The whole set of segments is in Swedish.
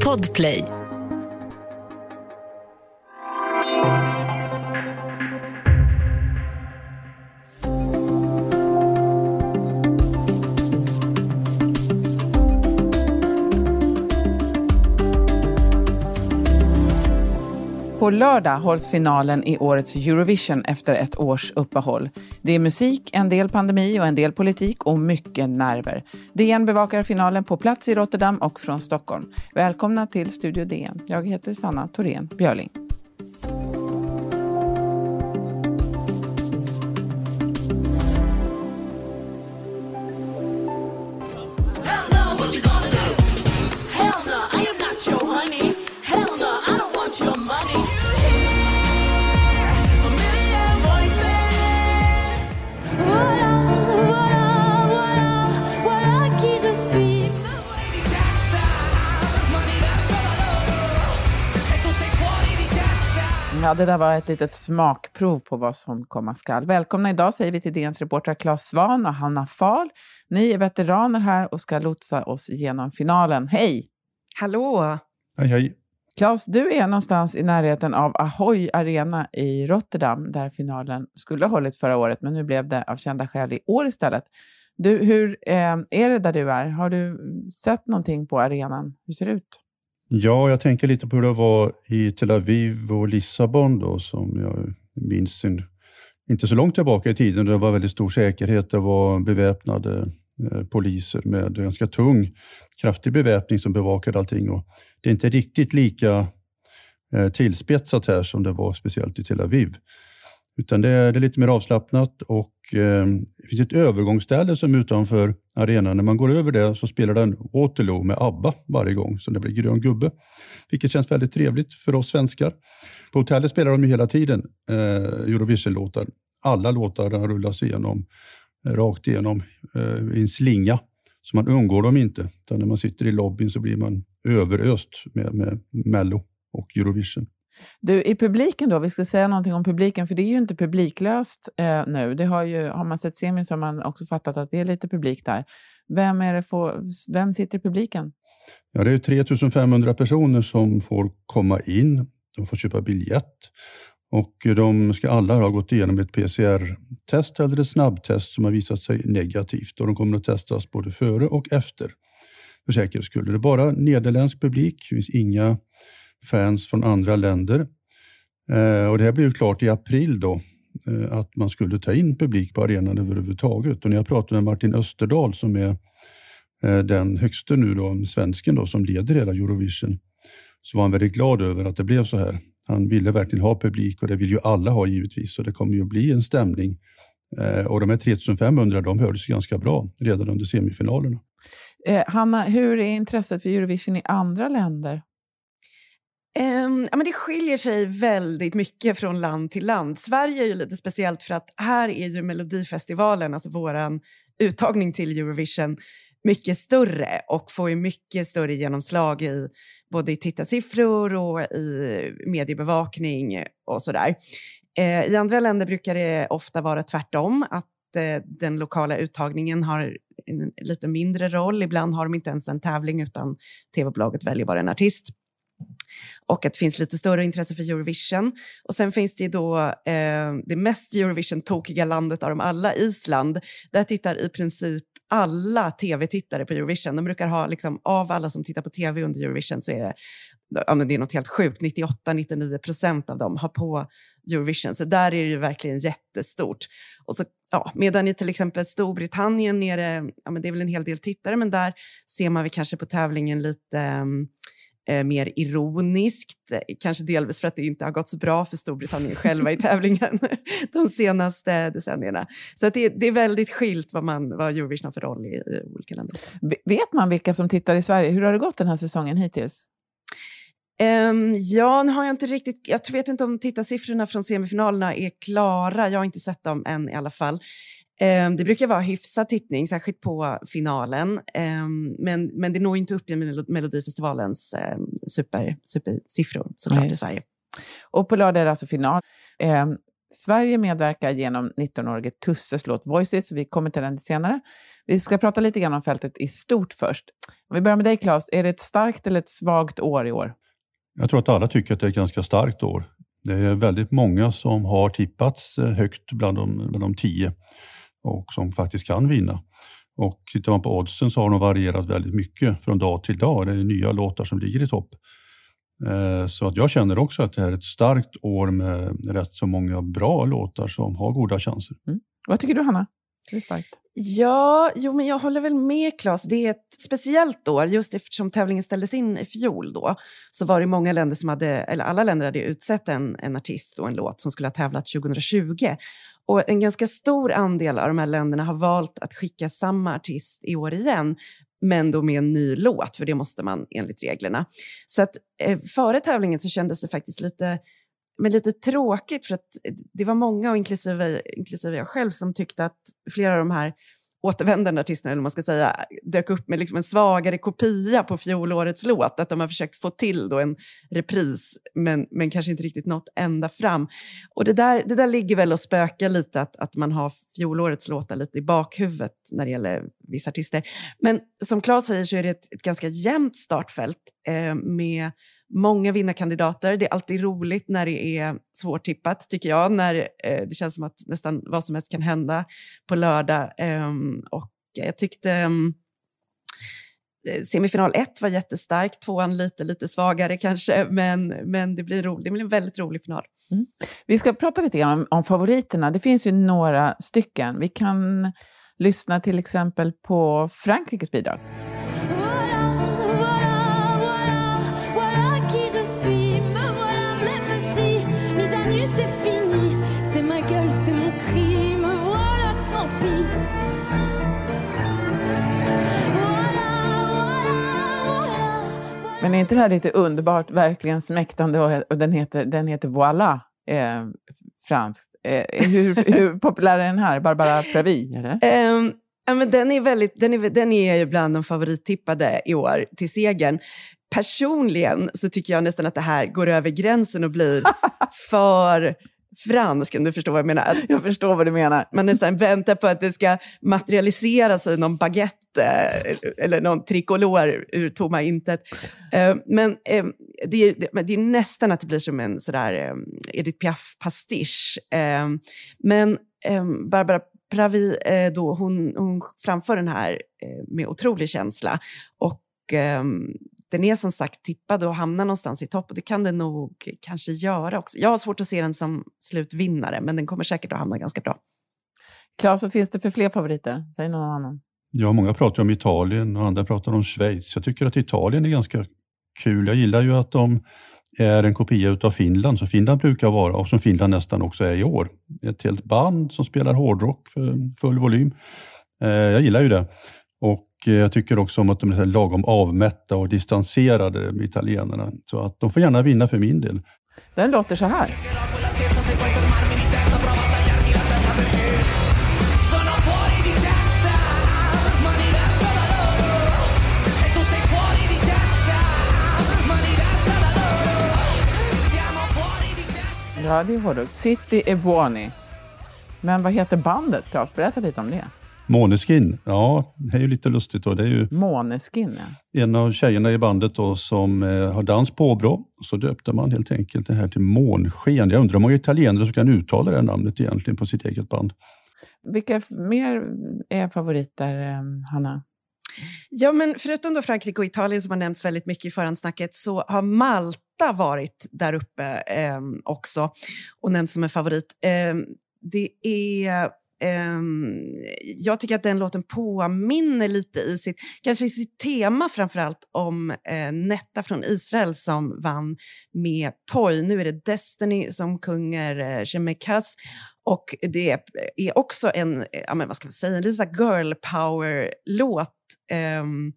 Podplay. Lördag hålls finalen i årets Eurovision efter ett års uppehåll. Det är musik, en del pandemi och en del politik och mycket nerver. DN bevakar finalen på plats i Rotterdam och från Stockholm. Välkomna till Studio DN. Jag heter Sanna Thorén Björling. Ja, det där var ett litet smakprov på vad som komma skall. Välkomna idag säger vi till DNs reportrar Claes Svan och Hanna Fahl. Ni är veteraner här och ska lotsa oss igenom finalen. Hej! Hallå! Hej, hej. Claes, du är någonstans i närheten av Ahoy Arena i Rotterdam, där finalen skulle ha hållits förra året, men nu blev det av kända skäl i år istället. Du, hur eh, är det där du är? Har du sett någonting på arenan? Hur ser det ut? Ja, jag tänker lite på hur det var i Tel Aviv och Lissabon då, som jag minns sin, inte så långt tillbaka i tiden. Det var väldigt stor säkerhet. Det var beväpnade eh, poliser med ganska tung, kraftig beväpning som bevakade allting. Och det är inte riktigt lika eh, tillspetsat här som det var speciellt i Tel Aviv. Utan det är, det är lite mer avslappnat och eh, det finns ett övergångsställe som är utanför arenan. När man går över det så spelar den Waterloo med ABBA varje gång, så det blir grön gubbe. Vilket känns väldigt trevligt för oss svenskar. På hotellet spelar de ju hela tiden eh, Eurovision-låtar. Alla låtar rullas igenom, eh, rakt igenom eh, i en slinga. Så man undgår dem inte. Utan när man sitter i lobbyn så blir man överöst med, med Mello och Eurovision. Du, i publiken då, vi ska säga någonting om publiken, för det är ju inte publiklöst eh, nu. Det har, ju, har man sett semin så har man också fattat att det är lite publik där. Vem, är det för, vem sitter i publiken? Ja, det är 3500 personer som får komma in. De får köpa biljett och de ska alla ha gått igenom ett PCR-test eller ett snabbtest som har visat sig negativt och de kommer att testas både före och efter för säkerhets skull. Det är bara nederländsk publik, det finns inga fans från andra länder. Eh, och det här blev ju klart i april då, eh, att man skulle ta in publik på arenan överhuvudtaget. Och när jag pratade med Martin Österdahl som är eh, den högste nu då, svensken då, som leder hela Eurovision, så var han väldigt glad över att det blev så här. Han ville verkligen ha publik och det vill ju alla ha givetvis, så det kommer ju att bli en stämning. Och de här 3500 de hördes ganska bra redan under semifinalerna. Eh, Hanna, hur är intresset för Eurovision i andra länder? Um, ja, men det skiljer sig väldigt mycket från land till land. Sverige är ju lite speciellt för att här är ju Melodifestivalen, alltså våran uttagning till Eurovision, mycket större och får ju mycket större genomslag i både i tittarsiffror och i mediebevakning och sådär. Eh, I andra länder brukar det ofta vara tvärtom, att eh, den lokala uttagningen har en lite mindre roll. Ibland har de inte ens en tävling utan tv-bolaget väljer bara en artist och att det finns lite större intresse för Eurovision. Och sen finns det ju då eh, det mest Eurovision-tokiga landet av dem alla, Island. Där tittar i princip alla tv-tittare på Eurovision. De brukar ha, liksom, av alla som tittar på tv under Eurovision så är det, ja, men det är något helt sjukt, 98-99 procent av dem har på Eurovision. Så där är det ju verkligen jättestort. Och så, ja, medan i till exempel Storbritannien är det, ja, men det är väl en hel del tittare, men där ser man väl kanske på tävlingen lite um, eh, mer ironiskt, eh, kanske delvis för att det inte har gått så bra för Storbritannien själva i tävlingen de senaste decennierna. Så att det, det är väldigt skilt vad, man, vad Eurovision har för roll i, i olika länder. Vet man vilka som tittar i Sverige? Hur har det gått den här säsongen hittills? Um, ja, nu har jag inte riktigt, jag vet inte om tittarsiffrorna från semifinalerna är klara, jag har inte sett dem än i alla fall. Um, det brukar vara hyfsad tittning, särskilt på finalen, um, men, men det når inte upp i Mel- Melodifestivalens um, super, supersiffror såklart Nej. i Sverige. Och på lördag är det alltså final. Eh, Sverige medverkar genom 19-årige Tusses låt Voices. Vi kommer till den senare. Vi ska prata lite grann om fältet i stort först. Om vi börjar med dig Claes, är det ett starkt eller ett svagt år i år? Jag tror att alla tycker att det är ett ganska starkt år. Det är väldigt många som har tippats eh, högt bland de, bland de tio och som faktiskt kan vinna. Och tittar man på oddsen så har de varierat väldigt mycket från dag till dag. Det är nya låtar som ligger i topp. Eh, så att jag känner också att det här är ett starkt år med rätt så många bra låtar som har goda chanser. Mm. Vad tycker du Hanna? Det är starkt. Ja, jo, men jag håller väl med Claes. Det är ett speciellt år, just eftersom tävlingen ställdes in i fjol då, så var det många länder som hade, eller alla länder hade utsett en, en artist och en låt som skulle ha tävlat 2020. Och en ganska stor andel av de här länderna har valt att skicka samma artist i år igen, men då med en ny låt, för det måste man enligt reglerna. Så att eh, före tävlingen så kändes det faktiskt lite men lite tråkigt för att det var många, och inklusive, inklusive jag själv, som tyckte att flera av de här återvändande artisterna, eller vad man ska säga, dök upp med liksom en svagare kopia på fjolårets låt. Att de har försökt få till då en repris, men, men kanske inte riktigt nått ända fram. Och det där, det där ligger väl och spökar lite, att, att man har fjolårets låtar lite i bakhuvudet när det gäller vissa artister. Men som Claes säger så är det ett, ett ganska jämnt startfält eh, med många vinnarkandidater. Det är alltid roligt när det är svårtippat, tycker jag, när eh, det känns som att nästan vad som helst kan hända på lördag. Eh, och jag tyckte ehm, eh, semifinal 1 var jättestark, tvåan lite, lite svagare kanske, men, men det, blir roligt. det blir en väldigt rolig final. Mm. Vi ska prata lite grann om, om favoriterna. Det finns ju några stycken. Vi kan lyssna till exempel på Frankrikes bidrag. Nu c'est fini. C'est ma gueule, c'est mon cri. Me voilà, tant pis. Men är inte det här lite underbart, verkligen smäktande och, och den heter, den heter Voilà, eh, franskt. Eh, hur, hur populär är den här? Barbara Pravi, eller? Ehm, ja, men den, är väldigt, den, är, den är ju bland de favorittippade i år till segern. Personligen så tycker jag nästan att det här går över gränsen och blir för fransk, om du förstår vad jag menar. Jag förstår vad du menar. man nästan väntar på att det ska materialisera sig någon baguette eller någon tricolor ur tomma intet. Eh, Men eh, det är, det- men är nästan att det blir som en sådär eh, Edith Piaf-pastisch. Men Barbara Pravi, eh, då, hon, hon framför den här eh, med otrolig känsla. Och ehm, den är som sagt tippad och hamnar någonstans i topp och det kan den nog kanske göra också. Jag har svårt att se den som slutvinnare, men den kommer säkert att hamna ganska bra. Claes, vad finns det för fler favoriter? Säg någon annan. Ja, många pratar om Italien och andra pratar om Schweiz. Jag tycker att Italien är ganska kul. Jag gillar ju att de är en kopia av Finland, som Finland brukar vara och som Finland nästan också är i år. Ett helt band som spelar hårdrock för full volym. Eh, jag gillar ju det. Och eh, jag tycker också om att de är lagom avmätta och distanserade italienarna. Så att de får gärna vinna för min del. Den låter så här. Ja, det är hårdrock. City e Buoni. Men vad heter bandet, Claes? Berätta lite om det. Måneskin, ja, det är ju lite lustigt. Då. Det är ju Måneskin, ja. en av tjejerna i bandet då, som eh, har dans påbrå. Så döpte man helt enkelt det här till Månsken. Jag undrar hur många italienare som kan uttala det här namnet egentligen på sitt eget band. Vilka mer är favoriter, eh, Hanna? Ja, men förutom då Frankrike och Italien som har nämnts väldigt mycket i förhandsnacket så har Malta varit där uppe eh, också och nämnts som en favorit. Eh, det är... Ehm, jag tycker att den låten påminner lite i sitt, kanske i sitt tema framförallt om eh, Netta från Israel som vann med Toy. Nu är det Destiny som sjunger eh, Shemekas och det är, också en, ja, men vad ska man säga, en lite girl power-låt. Ehm,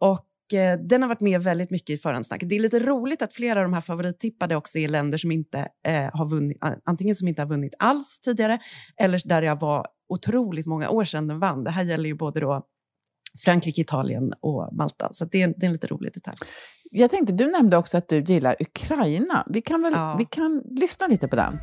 och eh, den har varit med väldigt mycket i förhandsnacket. Det är lite roligt att flera av de här favorittippade också är länder som inte eh, har vunnit, antingen som inte har vunnit alls tidigare, eller där det var otroligt många år sedan den vann. Det här gäller ju både då Frankrike, Italien och Malta, så det, är, det är en lite rolig detalj. Jag tänkte, du nämnde också att du gillar Ukraina. Vi kan väl Ja. vi kan lyssna lite på den?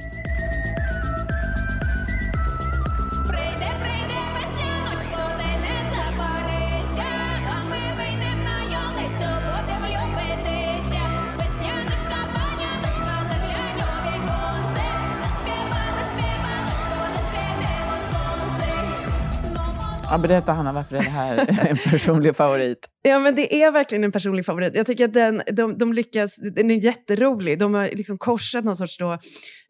Ja, berätta Hanna varför är det här en personlig favorit? Ja, men det är verkligen en personlig favorit. Jag tycker att den, de, de lyckas, den är jätterolig. De har liksom korsat någon sorts då,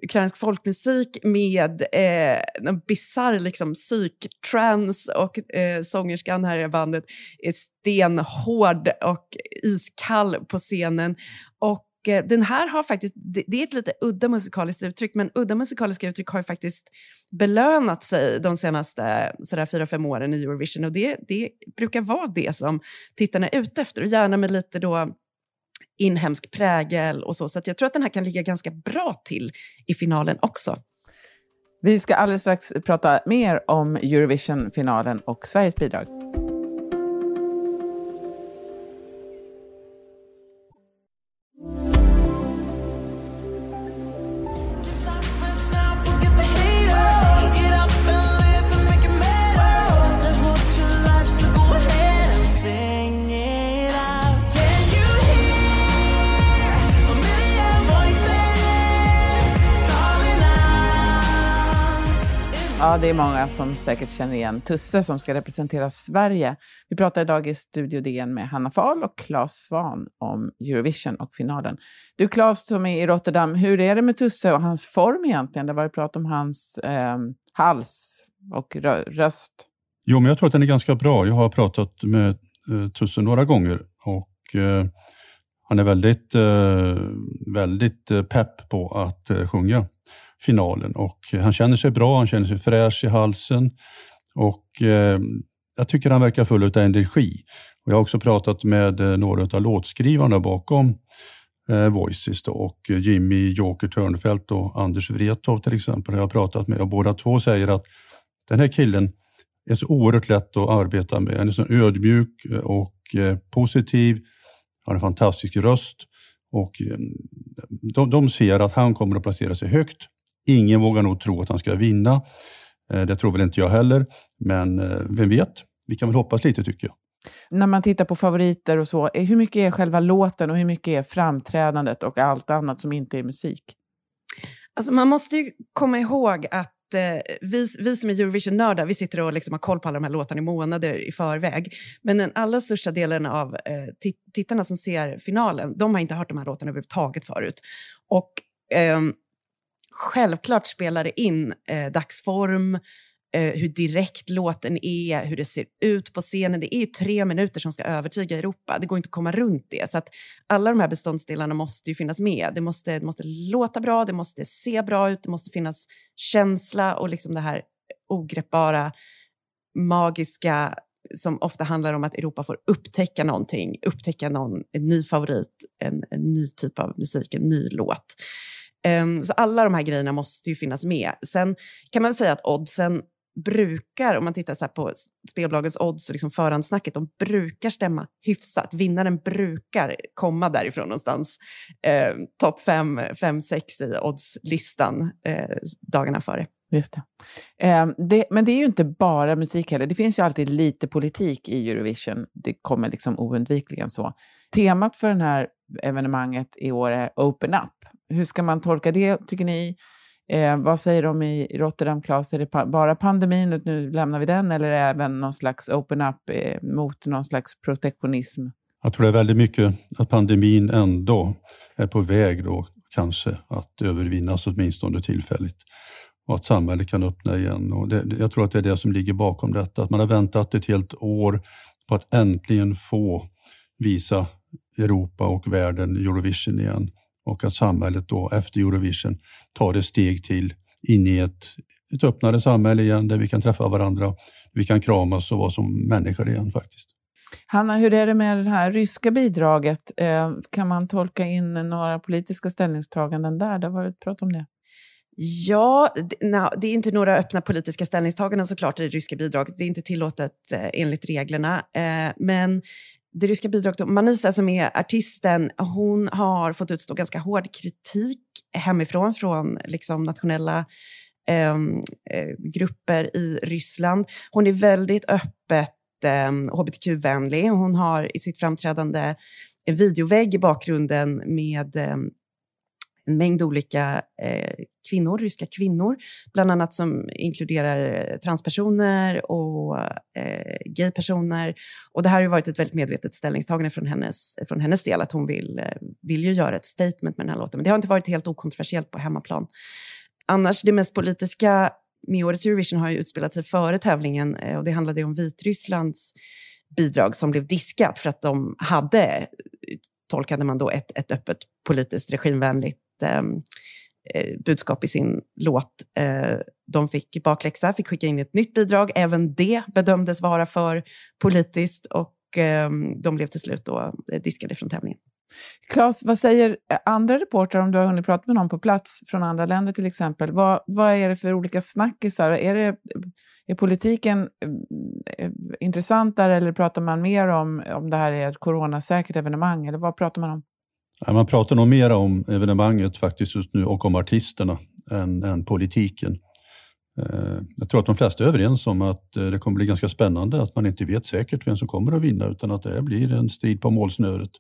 ukrainsk folkmusik med eh, en bisarr liksom, psyktrans och eh, sångerskan här i bandet är stenhård och iskall på scenen. Och Eh, den här har faktiskt, det, är ett lite udda musikaliskt uttryck, men udda musikaliska uttryck har ju faktiskt belönat sig de senaste sådär, fyra, fem åren i Eurovision. Och det, det brukar vara det som tittarna är ute efter, och gärna med lite då inhemsk prägel och så. Så att jag tror att den här kan ligga ganska bra till i finalen också. Vi ska alldeles strax prata mer om Eurovision-finalen och Sveriges bidrag. Det är många som säkert känner igen Tusse som ska representera Sverige. Vi pratar idag i Studio DN med Hanna Fahl och Claes Svan om Eurovision och finalen. Du Claes som är i Rotterdam, hur är det med Tusse och hans form egentligen? Det var ju prat om hans eh, hals och rö- röst. Jo, men jag tror att den är ganska bra. Jag har pratat med eh, Tusse några gånger och eh, han är väldigt, eh, väldigt eh, pepp på att eh, sjunga finalen och eh, han känner sig bra, han känner sig fräsch i halsen och eh, jag tycker han verkar full av energi. Och jag har också pratat med eh, några av låtskrivarna bakom eh, Voices då, och eh, Jimmy Joker Törnfeldt och Anders Wrethov till exempel har jag pratat med och båda två säger att den här killen är så oerhört lätt att arbeta med. Han är så ödmjuk och eh, positiv. Han har en fantastisk röst och de, de ser att han kommer att placera sig högt. Ingen vågar nog tro att han ska vinna. Eh, Det tror väl inte jag heller, men eh, vem vet? Vi kan väl hoppas lite tycker jag. När man tittar på favoriter och så, eh, hur mycket är själva låten och hur mycket är framträdandet och allt annat som inte är musik? Alltså man måste ju komma ihåg att eh, vi, vi som är Eurovision-nördar, vi sitter och liksom har koll på alla de här låtarna i månader i förväg. Men den allra största delen av eh, tit- tittarna som ser finalen, de har inte hört de här låtarna överhuvudtaget förut. Och ehm, självklart spelar det in eh, dagsform, eh, hur direkt låten är, hur det ser ut på scenen. Det är ju tre minuter som ska övertyga Europa. Det går inte att komma runt det. Så att alla de här beståndsdelarna måste ju finnas med. Det måste, det måste låta bra, det måste se bra ut, det måste finnas känsla och liksom det här ogreppbara, magiska som ofta handlar om att Europa får upptäcka någonting, upptäcka någon, en ny favorit, en, en ny typ av musik, en ny låt. Um, så alla de här grejerna måste ju finnas med. Sen kan man väl säga att oddsen brukar, om man tittar så här på spelbolagens odds och liksom förhandsnacket, de brukar stämma hyfsat. Vinnaren brukar komma därifrån någonstans. Eh, Topp 5-6 i oddslistan eh, dagarna före. Just det. Eh, det. Men det är ju inte bara musik heller. Det finns ju alltid lite politik i Eurovision. Det kommer liksom oundvikligen så. Temat för det här evenemanget i år är Open Up. Hur ska man tolka det, tycker ni? Eh, vad säger de i Rotterdam, Claes? Är det pa bara pandemin och nu lämnar vi den? Eller är det även någon slags Open Up eh, mot någon slags protektionism? Jag tror det är väldigt mycket att pandemin ändå är på väg då kanske att övervinnas åtminstone tillfälligt och att samhället kan öppna igen. Och det, jag tror att det är det som ligger bakom detta, att man har väntat ett helt år på att äntligen få visa Europa och världen Eurovision igen och att samhället då efter Eurovision tar ett steg till in i ett, ett öppnare samhälle igen där vi kan träffa varandra, vi kan kramas och vara som människor igen faktiskt. Hanna, hur är det med det här ryska bidraget? Eh, kan man tolka in några politiska ställningstaganden där? Det har varit prat om det. Ja, det, är inte några öppna politiska ställningstaganden såklart i det ryska bidraget. Det är inte tillåtet eh, enligt reglerna. Eh, men det ryska bidraget, Manisa som är artisten, hon har fått utstå ganska hård kritik hemifrån från liksom, nationella ehm, eh, grupper i Ryssland. Hon är väldigt öppet eh, hbtq-vänlig. Hon har i sitt framträdande en videovägg i bakgrunden med eh, en mängd olika eh, kvinnor, ryska kvinnor, bland annat som inkluderar eh, transpersoner och eh, gaypersoner. Och det här har ju varit ett väldigt medvetet ställningstagande från hennes, från hennes del, att hon vill, eh, vill ju göra ett statement med den här låten. Men det har inte varit helt okontroversiellt på hemmaplan. Annars, det mest politiska med årets Eurovision har ju utspelat sig före tävlingen eh, och det handlade om Vitrysslands bidrag som blev diskat för att de hade, eh, tolkade man då, ett, ett öppet politiskt regimvänligt Eh, eh, budskap i sin låt. Eh, de fick bakläxa, fick skicka in ett nytt bidrag. Även det bedömdes vara för politiskt och eh, de blev till slut då diskade från tävlingen. Claes, vad säger andra reportrar om du har hunnit prata med någon på plats från andra länder till exempel? Vad, vad är det för olika snackisar? Är, det, är politiken intressantare, eller pratar man mer om om det här är ett coronasäkert evenemang? Eller vad pratar man om? Man pratar nog mer om evenemanget faktiskt just nu och om artisterna än, än politiken. Eh, jag tror att de flesta är överens om att eh, det kommer bli ganska spännande, att man inte vet säkert vem som kommer att vinna, utan att det blir en strid på målsnöret.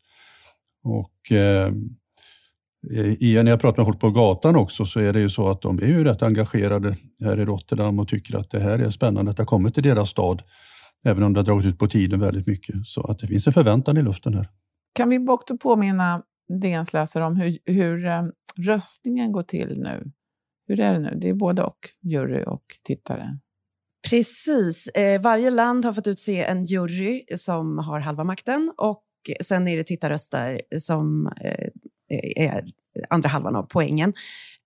Och eh, när jag pratar med folk på gatan också så är det ju så att de är ju rätt engagerade här i Rotterdam och tycker att det här är spännande att det har kommit till deras stad, även om det har dragit ut på tiden väldigt mycket. Så att det finns en förväntan i luften här. Kan vi också påminna Dens läser om hur, hur eh, röstningen går till nu? Hur är det nu? Det är både och, jury och tittare. Precis. Eh, varje land har fått utse en jury som har halva makten och sen är det tittarröster som eh, är andra halvan av poängen.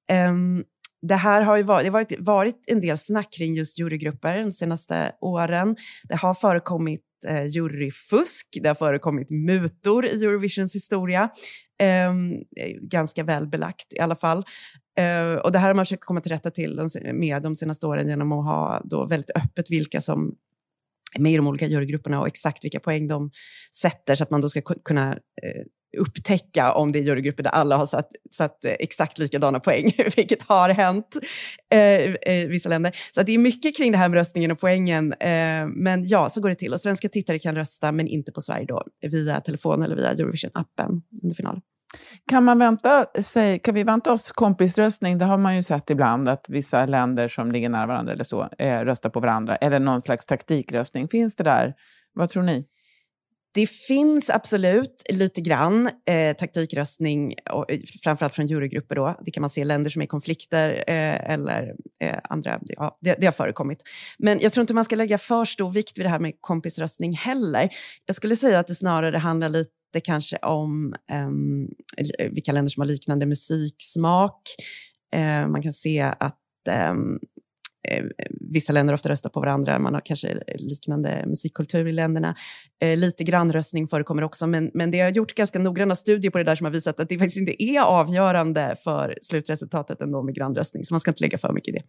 Ehm, det här har ju varit, det har varit en del snack kring just jurygrupper de senaste åren. Det har förekommit eh, juryfusk, det har förekommit mutor i Eurovisions historia. Ehm, eh, ganska väl belagt i alla fall. Eh, och det här har man försökt komma till rätta till med de senaste åren genom att ha då väldigt öppet vilka som med i de olika jurygrupperna och exakt vilka poäng de sätter så att man då ska kunna eh, upptäcka om det är jurygrupper där alla har satt, satt eh, exakt likadana poäng, vilket har hänt eh, i vissa länder. Så att det är mycket kring det här med röstningen och poängen. Eh, men ja, så går det till. Och svenska tittare kan rösta, men inte på Sverige då, via telefon eller via Eurovision-appen under finalen. Kan, man vänta sig, kan vi vänta oss kompisröstning? Det har man ju sett ibland, att vissa länder som ligger nära varandra eller så eh, röstar på varandra. Eller någon slags taktikröstning. Finns det där? Vad tror ni? Det finns absolut lite grann eh, taktikröstning, och, eh, framförallt från jurygrupper. Då. Det kan man se länder som är i konflikter eh, eller eh, andra. Ja, det, det har förekommit. Men jag tror inte man ska lägga för stor vikt vid det här med kompisröstning heller. Jag skulle säga att det snarare handlar lite kanske om ehm, vilka länder som har liknande musiksmak. Eh, man kan se att ehm, eh, vissa länder ofta röstar på varandra. Man har kanske liknande musikkultur i länderna. Eh, lite grannröstning förekommer också, men, men det har gjort ganska noggranna studier på det där som har visat att det faktiskt inte är avgörande för slutresultatet ändå med grannröstning, så man ska inte lägga för mycket i det.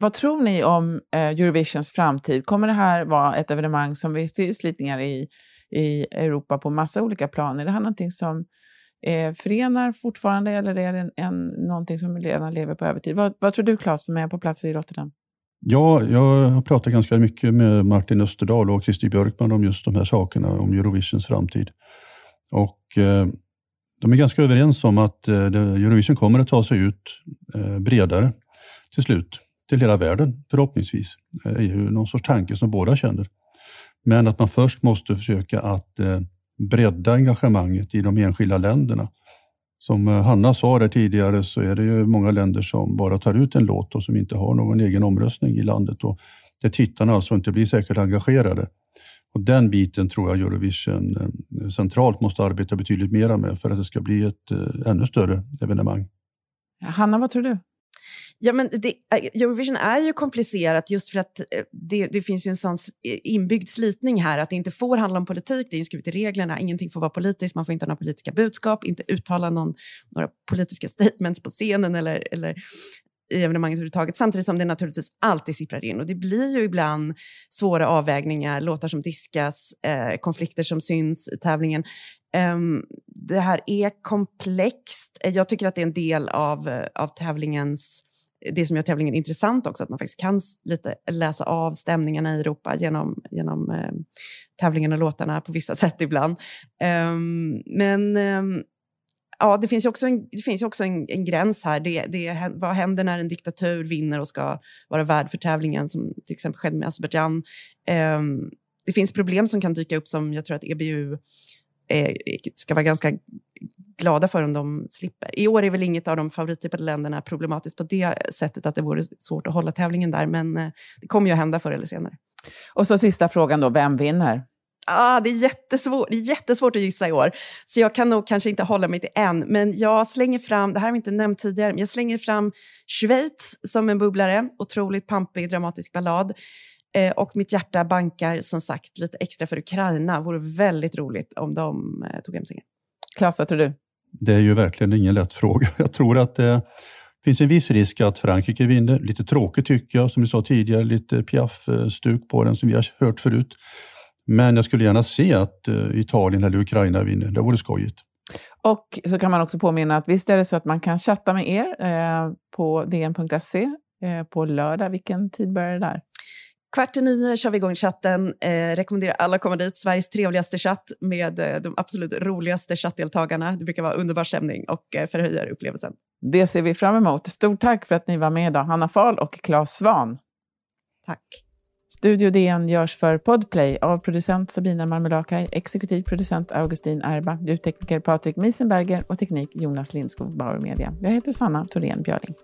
Vad tror ni om eh, Eurovisions framtid? Kommer det här vara ett evenemang som vi ser slitningar i, i Europa på massa olika plan? Är det här någonting som eh, förenar fortfarande eller är det en, en, någonting som redan lever på övertid? Vad, vad tror du Claes som är på plats i Rotterdam? Ja, jag har pratat ganska mycket med Martin Österdahl och Christer Björkman om just de här sakerna, om Eurovisions framtid. Och eh, de är ganska överens om att eh, Eurovision kommer att ta sig ut eh, bredare till slut, till hela världen förhoppningsvis. Eh, det är ju någon sorts tanke som båda känner. Men att man först måste försöka att eh, bredda engagemanget i de enskilda länderna. Som eh, Hanna sa där tidigare så är det ju många länder som bara tar ut en låt och som inte har någon egen omröstning i landet och där tittarna alltså inte blir säkert engagerade. Och den biten tror jag Eurovision eh, centralt måste arbeta betydligt mera med för att det ska bli ett ännu större evenemang. Hanna, vad tror du? Ja, men det, äh, Eurovision är ju komplicerat just för att eh, det, det finns ju en sån inbyggd slitning här att det inte får handla om politik, det är inskrivet i reglerna, ingenting får vara politiskt, man får inte ha några politiska budskap, inte uttala någon, några politiska statements på scenen eller, eller i evenemanget överhuvudtaget, samtidigt som det naturligtvis alltid sipprar in. Och det blir ju ibland svåra avvägningar, låtar som diskas, eh, konflikter som syns i tävlingen. Um, det här är komplext. Jag tycker att det är en del av, eh, av tävlingens det som gör tävlingen intressant också, att man faktiskt kan lite läsa av stämningarna i Europa genom, genom eh, tävlingen och låtarna på vissa sätt ibland. Um, men um, ja, det finns ju också en, det finns ju också en, en gräns här. Det, det, vad händer när en diktatur vinner och ska vara värd för tävlingen, som till exempel skedde med Azerbajdzjan? Um, det finns problem som kan dyka upp som jag tror att EBU eh, ska vara ganska glada för om de slipper. I år är väl inget av de favorittippade länderna problematiskt på det sättet att det vore svårt att hålla tävlingen där, men eh, det kommer ju att hända förr eller senare. Och så sista frågan då, vem vinner? Ah, det, är jättesvårt, det är jättesvårt att gissa i år, så jag kan nog kanske inte hålla mig till en. Men jag slänger fram, det här har vi inte nämnt tidigare, men jag slänger fram Schweiz som en bubblare. Otroligt pampig, dramatisk ballad. Eh, och mitt hjärta bankar som sagt lite extra för Ukraina. Vore väldigt roligt om de eh, tog hem segern. Claes, vad tror du? Det är ju verkligen ingen lätt fråga. Jag tror att det finns en viss risk att Frankrike vinner. Lite tråkigt tycker jag, som du sa tidigare, lite piaff-stuk på den som vi har hört förut. Men jag skulle gärna se att eh, Italien eller Ukraina vinner. Det vore skojigt. Och så kan man också påminna att visst är det så att man kan chatta med er eh, på dn.se eh, på lördag. Vilken tid börjar det där? Kvart i nio kör vi igång chatten. Eh, rekommenderar alla att komma dit. Sveriges trevligaste chatt med eh, de absolut roligaste chattdeltagarna. Det brukar vara underbar stämning och eh, förhöjer upplevelsen. Det ser vi fram emot. Stort tack för att ni var med idag, Hanna Fahl och Claes Svan. Tack. Studio DN görs för Podplay av producent Sabina Marmelakai, exekutiv producent Augustin Erba, ljudtekniker Patrik Miesenberger och teknik Jonas Lindskog, Bauer Media. Jag heter Sanna Thorén Björling.